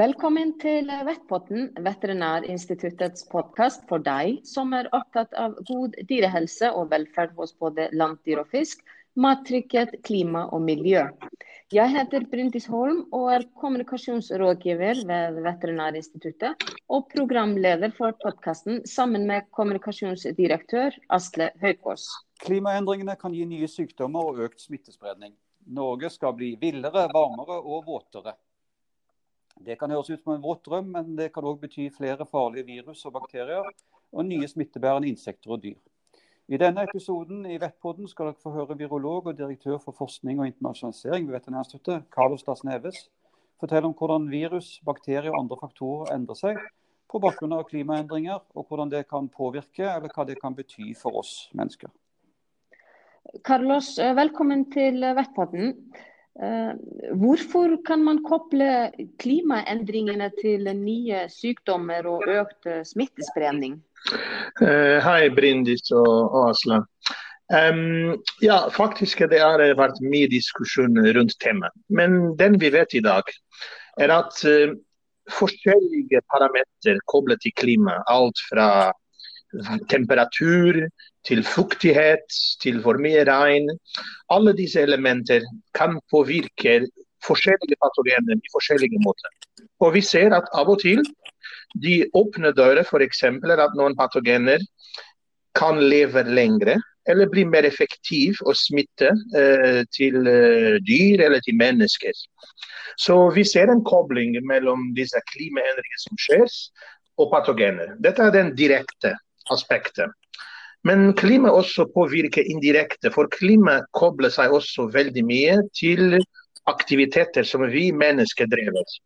Velkommen til Vettpotten, Veterinærinstituttets podkast for deg som er opptatt av god dyrehelse og velferd hos både landdyr og fisk, mattrygghet, klima og miljø. Jeg heter Bryndis Holm og er kommunikasjonsrådgiver ved Veterinærinstituttet og programleder for podkasten sammen med kommunikasjonsdirektør Asle Høykås. Klimaendringene kan gi nye sykdommer og økt smittespredning. Norge skal bli villere, varmere og våtere. Det kan høres ut som en våt drøm, men det kan òg bety flere farlige virus og bakterier og nye smittebærende insekter og dyr. I denne episoden i Vettpodden skal dere få høre virolog og direktør for forskning og internasjonalisering ved Veterinærinstituttet, Carlos Das Neves, fortelle om hvordan virus, bakterier og andre faktorer endrer seg på bakgrunn av klimaendringer, og hvordan det kan påvirke eller hva det kan bety for oss mennesker. Carlos, velkommen til Vettpodden. Eh, hvorfor kan man koble klimaendringene til nye sykdommer og økt smittespredning? Uh, hei, Brindis og, Aslan. Um, ja, faktisk det har vært mye diskusjon rundt temaet. Men den vi vet i dag, er at uh, forskjellige parametere koblet til klima, alt fra temperatur, til fuktighet, til for mye regn. Alle disse elementer kan påvirke forskjellige patogener i forskjellige måter. Og vi ser at av og til de åpne dører f.eks. at noen patogener kan leve lengre eller bli mer effektiv og smitte eh, til eh, dyr eller til mennesker. Så vi ser en kobling mellom disse klimaendringene som skjer, og patogener. Dette er den direkte aspektet. Men klima også påvirker indirekte, for klima kobler seg også veldig mye til aktiviteter som vi mennesker drever.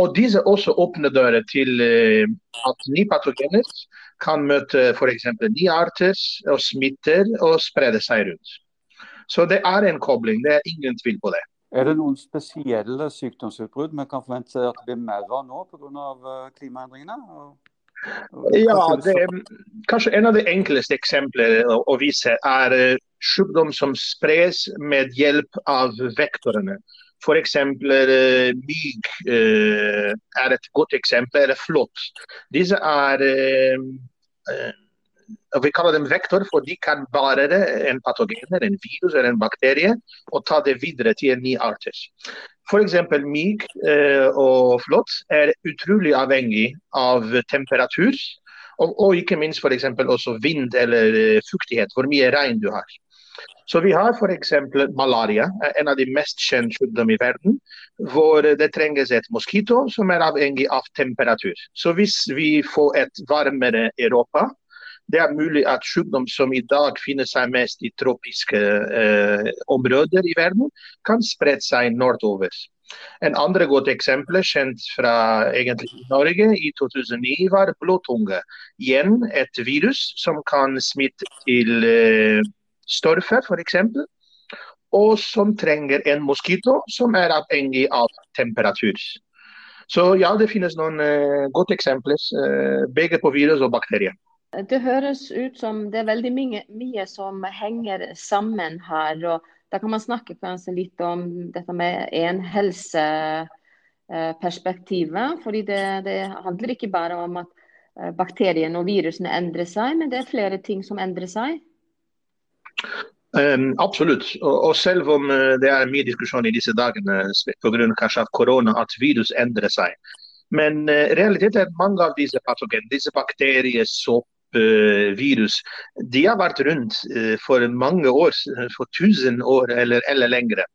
Og disse også åpner dører til eh, at nye patogener kan møte f.eks. nye arter og smitter og sprede seg rundt. Så det er en kobling, det er ingen tvil på det. Er det noen spesielle sykdomsutbrudd vi kan forvente at det blir mer av nå pga. Eh, klimaendringene? Ja, det, kanskje En av de enkleste eksemplene å vise er eh, sykdom som spres med hjelp av vektorene. F.eks. mygg myg uh, er et godt eksempel, eller flått. Disse er Vi kaller dem vektor, for de kan bære en patogen, en virus eller en bakterie, og ta det videre til en ny arter. F.eks. myg eh, og flått er utrolig avhengig av temperatur. Og, og ikke minst f.eks. også vind eller eh, fuktighet, hvor mye regn du har. Så vi har f.eks. malaria, en av de mest kjente sykdommene i verden, hvor det trenges et moskito som er avhengig av temperatur. Så hvis vi får et varmere Europa, det er mulig at sykdom som i dag finner seg mest i tropiske eh, områder i verden, kan spre seg nordover. En andre godt eksempel kjent fra egentlig Norge i 2009 var blåtunge. Igjen et virus som kan smitte til eh, storfe f.eks. Og som trenger en moskito som er avhengig av temperatur. Så ja, det finnes noen eh, gode eksempler, eh, begge på virus og bakterier. Det høres ut som det er veldig mye, mye, som henger sammen her. og Da kan man snakke kanskje litt om dette med enhelseperspektivet. fordi det, det, handler ikke bare om at eh, bakteriene og virusene endrer seg, men det er flere ting som endrer seg. Um, absolutt. Og, og, selv om uh, det er mye diskusjon i disse dagene pga. korona at virus endrer seg. Men uh, realiteten er at mange av disse patogenene, disse bakterier, sopp, Eh, virus, de har vært rundt eh, for mange år, for tusen år eller, eller lengre.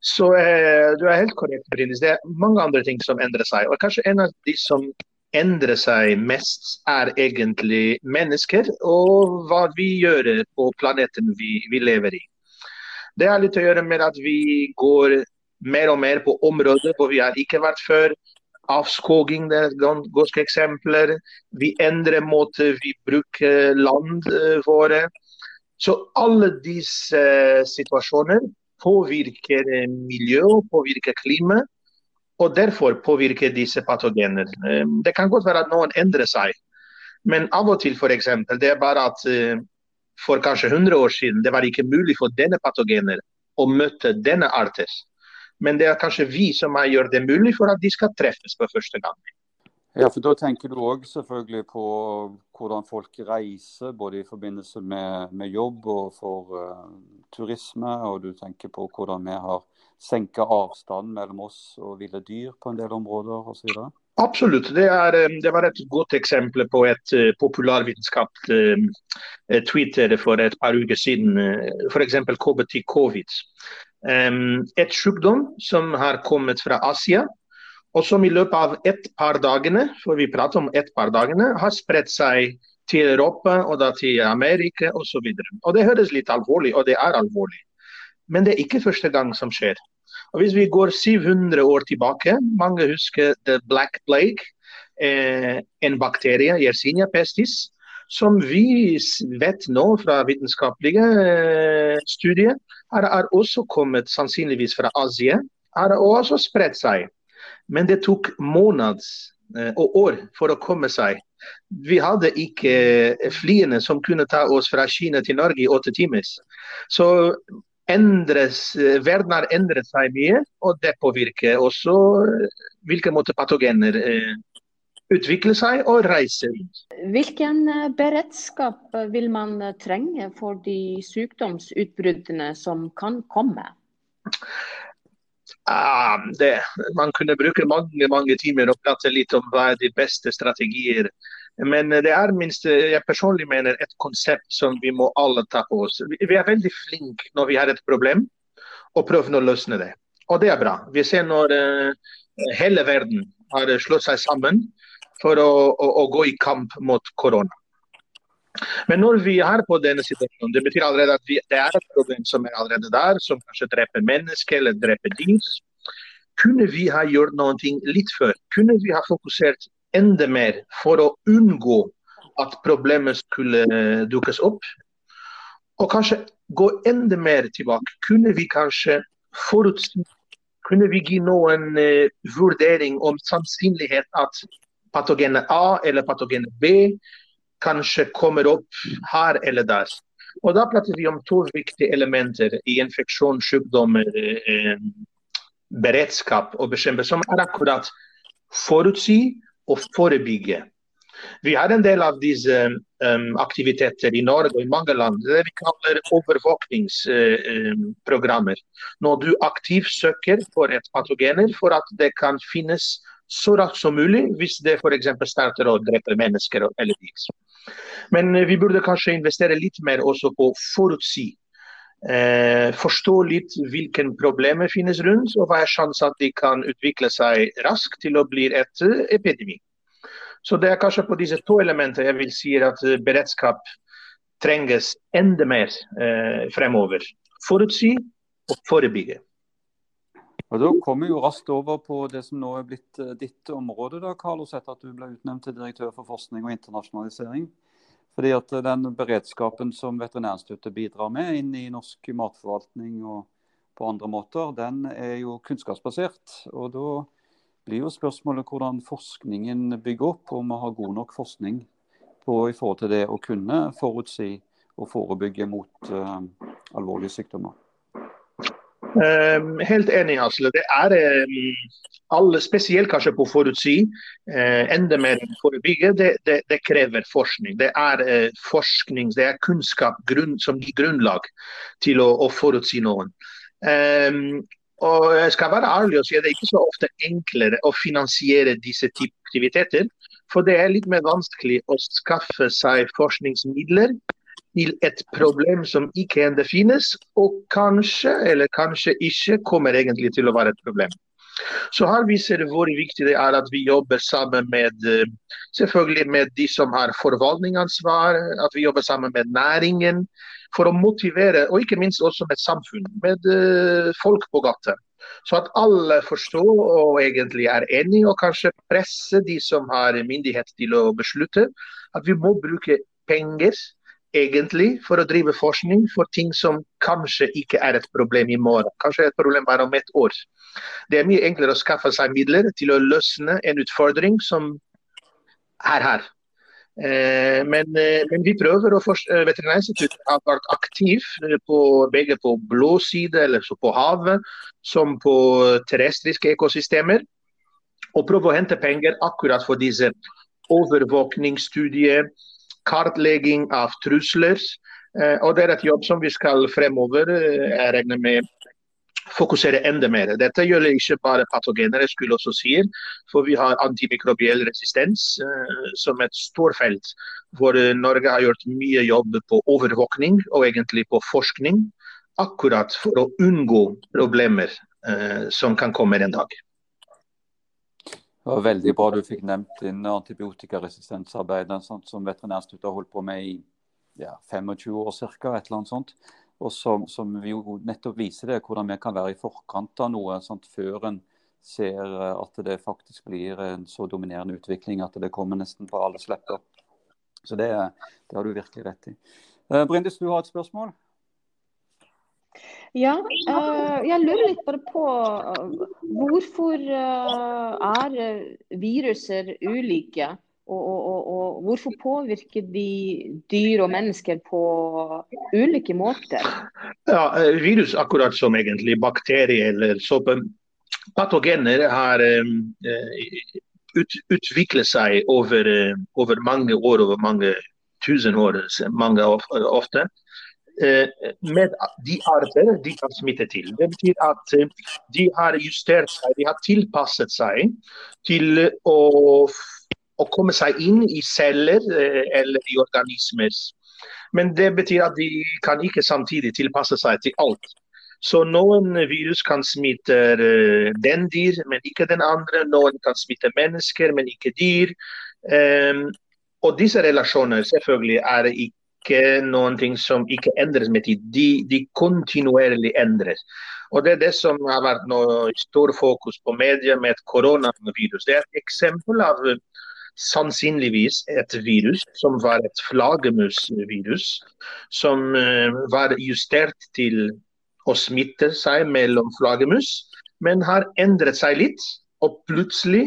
Så eh, du er helt korrekt, Brinis. Det er mange andre ting som endrer seg. Og kanskje en av de som endrer seg mest, er egentlig mennesker og hva vi gjør på planeten vi, vi lever i. Det har litt å gjøre med at vi går mer og mer på områder hvor vi har ikke vært før avskoging det er ganske eksempler. Vi endrer måter vi bruker land uh, våre. Så alle disse uh, situasjoner påvirker miljøet, påvirker klima. Og derfor påvirker disse patogener. Det kan godt være at noen endrer seg. Men av og til eksempel, det er bare at for kanskje 100 år siden det var ikke mulig for denne patogener å møte denne arter. Men det er kanskje vi som gjør det mulig for at de skal treffes for første gang. Ja, for Da tenker du òg selvfølgelig på hvordan folk reiser, både i forbindelse med, med jobb og for uh, turisme. Og du tenker på hvordan vi har senka avstanden mellom oss og ville dyr på en del områder osv. Absolutt. Det, er, eh, det, var et godt eksempel på et uh, populærvitenskapelig uh, tweet for et par uker siden. F.eks. KBT-covid. Um, et sykdom som har kommet fra Asia, og som i løpet av et par dagene for vi prater om et par dagene, har spredt seg til Europa og da til Amerika osv. Det høres litt alvorlig, og det er alvorlig. Men det er ikke første gang som skjer. Og Hvis vi går 700 år tilbake, mange husker the black plague, eh, en bakterie, Yersinia pestis, som vi vet nå fra vitenskapelige eh, studier, har, har også kommet sannsynligvis fra Asia. Har også spredt seg. Men det tok måneder eh, og år for å komme seg. Vi hadde ikke eh, flyene som kunne ta oss fra Kina til Norge i åtte timer. Så endres, verden har endret seg mye, og det påvirker også hvilke måte patogener utvikler seg og reiser rundt. Hvilken beredskap vil man trenge for de sykdomsutbruddene som kan komme? Ah, det, man kunne bruke mange mange timer og prate litt om hva er de beste strategier. Men det er minst, jeg personlig mener et konsept som vi må alle ta på oss. Vi er veldig flinke når vi har et problem, og prøver å løsne det. Og det er bra. Vi ser når hele verden har slått seg sammen for å, å, å gå i kamp mot korona. Men når vi er på denne situasjonen, det betyr allerede at vi, det er et problem som er allerede der, som kanskje dreper mennesker eller dreper dyr. Kunne vi ha gjort noe litt før? Kunne vi ha fokusert enda mer for å unngå at problemet skulle dukkes opp? Og kanskje gå enda mer tilbake. Kunne vi kanskje forutsi kunne vi gi noen uh, vurdering om sannsynlighet at patogenet A eller patogenet B kanskje kommer opp her eller der. Og Da prater vi om to viktige elementer i infeksjonssykdommer, eh, beredskap og bekjempelse, som er akkurat forutsi og forebygge. Vi har en del av disse um, aktiviteter i Norge og i mange land. Det vi kaller overvåkningsprogrammer. Uh, Når du aktivt søker for et patogener for at det kan finnes så raskt som mulig hvis det f.eks. starter å drepe mennesker eller dyr. Men eh, vi burde kanskje investere litt mer også på forutsi. Eh, forstå litt hvilke problemer finnes rundt, og hva er sjansen at de kan utvikle seg raskt til å bli et uh, epidemi. Så det er kanskje på disse to elementene jeg vil si at uh, beredskap trenges enda mer eh, fremover. Forutsi og forebygge. Og Da kommer vi jo raskt over på det som nå er blitt uh, ditt område, da, Carlos, etter at du ble utnevnt til direktør for forskning og internasjonalisering. Fordi at uh, Den beredskapen som Veterinærinstituttet bidrar med inn i norsk matforvaltning og på andre måter, den er jo kunnskapsbasert. Og Da blir jo spørsmålet hvordan forskningen bygger opp, om vi har god nok forskning på i forhold til det å kunne forutsi og forebygge mot uh, alvorlige sykdommer. Um, helt enig, Hasle. Det er um, alle, spesielt kanskje på forutsi, uh, enda mer forebygge, det, det, det, krever forskning. Det er uh, forskning, det er kunnskap grunn, som gir grunnlag til å, å forutsi noen. Um, og jeg skal være ærlig og si at det er ikke så ofte enklere å finansiere disse type aktiviteter. For det er litt mer vanskelig å skaffe seg forskningsmidler til et problem som ikke ennå finnes, og kanskje eller kanskje ikke kommer egentlig til å være et problem. Så her viser det hvor viktig det er at vi jobber sammen med eh, selvfølgelig med de som har forvaltningsansvar, at vi jobber sammen med næringen for å motivere, og ikke minst også med samfunn, med uh, folk på gata. Så at alle forstår og egentlig er enige, og kanskje presse de som har myndighet til å beslutte, at vi må bruke penger egentlig for å drive forskning for ting som kanskje ikke er et problem i morgen. Kanskje er et problem bare om et år. Det er mye enklere å skaffe seg midler til å løsne en utfordring som er her. Eh, men, eh, men, vi prøver, å forske. Veterinærinstituttet har vært aktiv på, begge på blå side, eller på havet, som på terrestriske ekosystemer. Og prøve å hente penger akkurat for disse overvåkningsstudier, kartlegging av trusler. Og det er et jobb som vi skal fremover, jeg regner med fokusere enda mer. Dette gjelder ikke bare patogener, jeg skulle også si, for vi har antimikrobiell resistens uh, som et stort felt hvor Norge har gjort mye jobb på overvåkning og egentlig på forskning, akkurat for å unngå problemer som kan komme en dag. Det var veldig bra du fikk nevnt din antibiotikaresistensarbeid, sånn som Veterinærinstituttet har holdt på med i ja, 25 år ca. Et eller annet sånt og som, som jo nettopp viser det, hvordan vi kan være i forkant av noe sant, før en ser eh, at det faktisk blir en så dominerende utvikling at det kommer nesten på alle slepper. Så det, det har du virkelig rett i. Uh, Brindis, du har et spørsmål? Ja, uh, jeg lurer litt bare på hvorfor er viruser ulike? Og, og, og, hvorfor påvirker de dyr og mennesker på ulike måter? Ja, eh, Virus, akkurat som egentlig bakterier eller såpe, patogener, har ut, utviklet seg over, over, mange år, over mange tusen år, mange ofte. Uh, med de arter de kan smitte til. Det betyr at uh, de har justert seg, de har tilpasset seg til å å komme seg inn i celler eh, eller i organismer. Men det betyr at de kan ikke samtidig tilpasse seg til alt. Så noen virus kan smitte den dyr, men ikke den andre. Noen kan smitte mennesker, men ikke dyr. Um, og disse relasjoner selvfølgelig er ikke noen ting som ikke endres med tid. De, de kontinuerlig endres. Og Det er det som har vært noe stor fokus på media med koronavirus. Det er et eksempel av sannsynligvis et virus som var et flaggermusvirus, som uh, var justert til å smitte seg mellom flaggermus, men har endret seg litt, og plutselig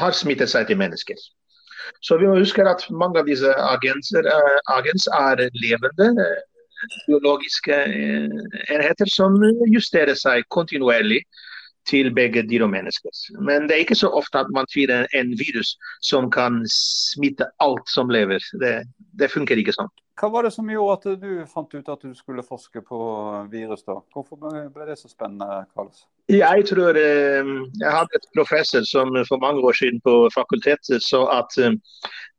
har smittet seg til mennesker. Så vi må huske at mange av disse agenser, uh, agens er levende uh, biologiske enheter som justerer seg kontinuerlig til begge dyr og mennesker. Men det er ikke så ofte at man finner en virus som kan smitte alt som lever. Det, det funker ikke sånn. Hva var det som gjorde at du fant ut at du skulle forske på virus? da? Hvorfor ble det så spennende, Karls? Jeg tror eh, jeg hadde et professor som for mange år siden på fakultetet så at eh,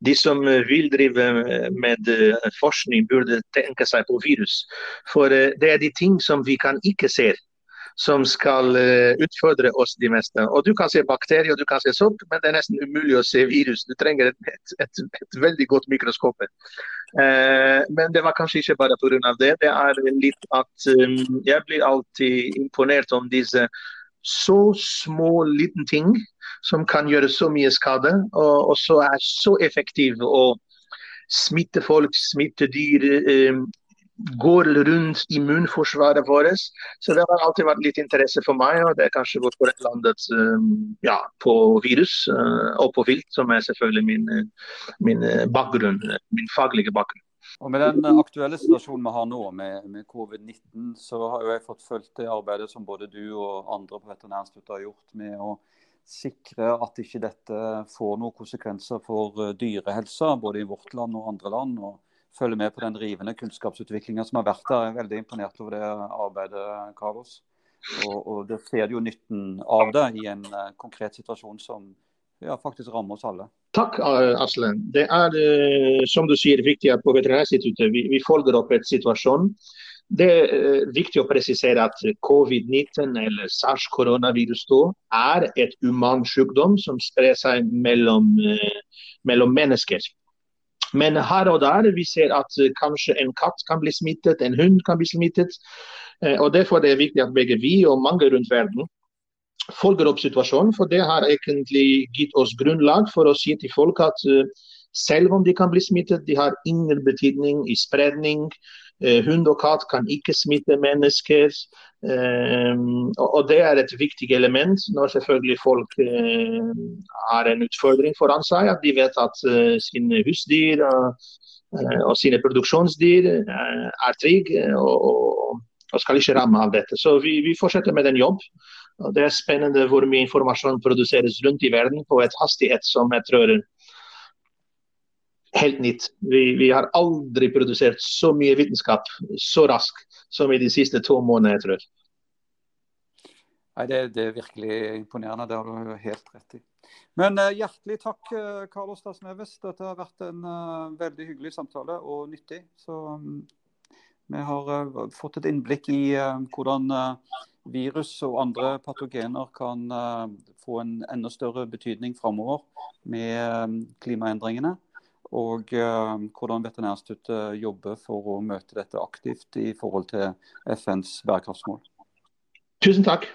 de som vil drive med eh, forskning, burde tenke seg på virus. For det er de ting som vi kan ikke se som skal utfordre oss de meste. Og Du kan se bakterier du kan se sopp, men det er nesten umulig å se virus. Du trenger et, et, et, et veldig godt mikroskop. Uh, men det var kanskje ikke bare pga. det. Det er litt at um, jeg blir alltid imponert om disse så små, liten ting som kan gjøre så mye skade, og, og så er så effektive å smitte folk, smitte dyr. Går rundt immunforsvaret vårt. Så det har alltid vært litt interesse for meg, og det er kanskje hvorfor jeg landet um, ja, på virus uh, og på vilt, som er selvfølgelig min, min uh, bakgrunn, min faglige bakgrunn. Og Med den aktuelle situasjonen vi har nå med, med covid-19, så har jo jeg fått fulgt det arbeidet som både du og andre på Veterinærinstituttet har gjort med å sikre at ikke dette får noen konsekvenser for uh, dyrehelsa, både i vårt land og andre land. og følger med på den rivende kunnskapsutviklinga som har vært der. Jeg er veldig imponert over det arbeidet, Carlos. Og, og det ser jo nytten av det i en uh, konkret situasjon som ja, faktisk rammer oss alle. Takk, eh, Aslen. Det er uh, som du sier, viktig at på Veterinærinstituttet vi, vi følger opp et situasjon. Det er viktig å presisere at covid-19 eller sars-koronavirus er et humansykdom som sprer seg mellom, mellom mennesker. Men her og der vi ser at uh, kanskje en katt kan bli smittet, en hund kan bli smittet. Uh, og Derfor er det viktig at begge vi og mange rundt verden følger opp situasjonen. For det har egentlig gitt oss grunnlag for å si til folk at uh, selv om de kan bli smittet. De har ingen betydning i spredning. Eh, hund og katt kan ikke smitte mennesker. Eh, og Det er et viktig element når selvfølgelig folk eh, har en utfordring foran seg. At de vet at sine husdyr og sine produksjonsdyr er trygge og, skal ikke ramme av dette. Så vi, fortsetter med den jobb. Det er spennende hvor mye informasjon produseres rundt i verden på et hastighet som jeg tror helt nytt. Vi, vi, har aldri produsert så mye vitenskap så raskt som i de siste to månedene, jeg tror. Nei, det, det, er virkelig imponerende. Det har du helt rett i. Men uh, hjertelig takk, uh, Carlos Dasneves. Dette har vært en uh, veldig hyggelig samtale og nyttig. Så um, vi har fått et innblikk i hvordan virus og andre patogener kan få en enda større betydning framover med klimaendringene og uh, hvordan Veterinærinstituttet jobber for å møte dette aktivt i forhold til FNs bærekraftsmål. Tusen takk.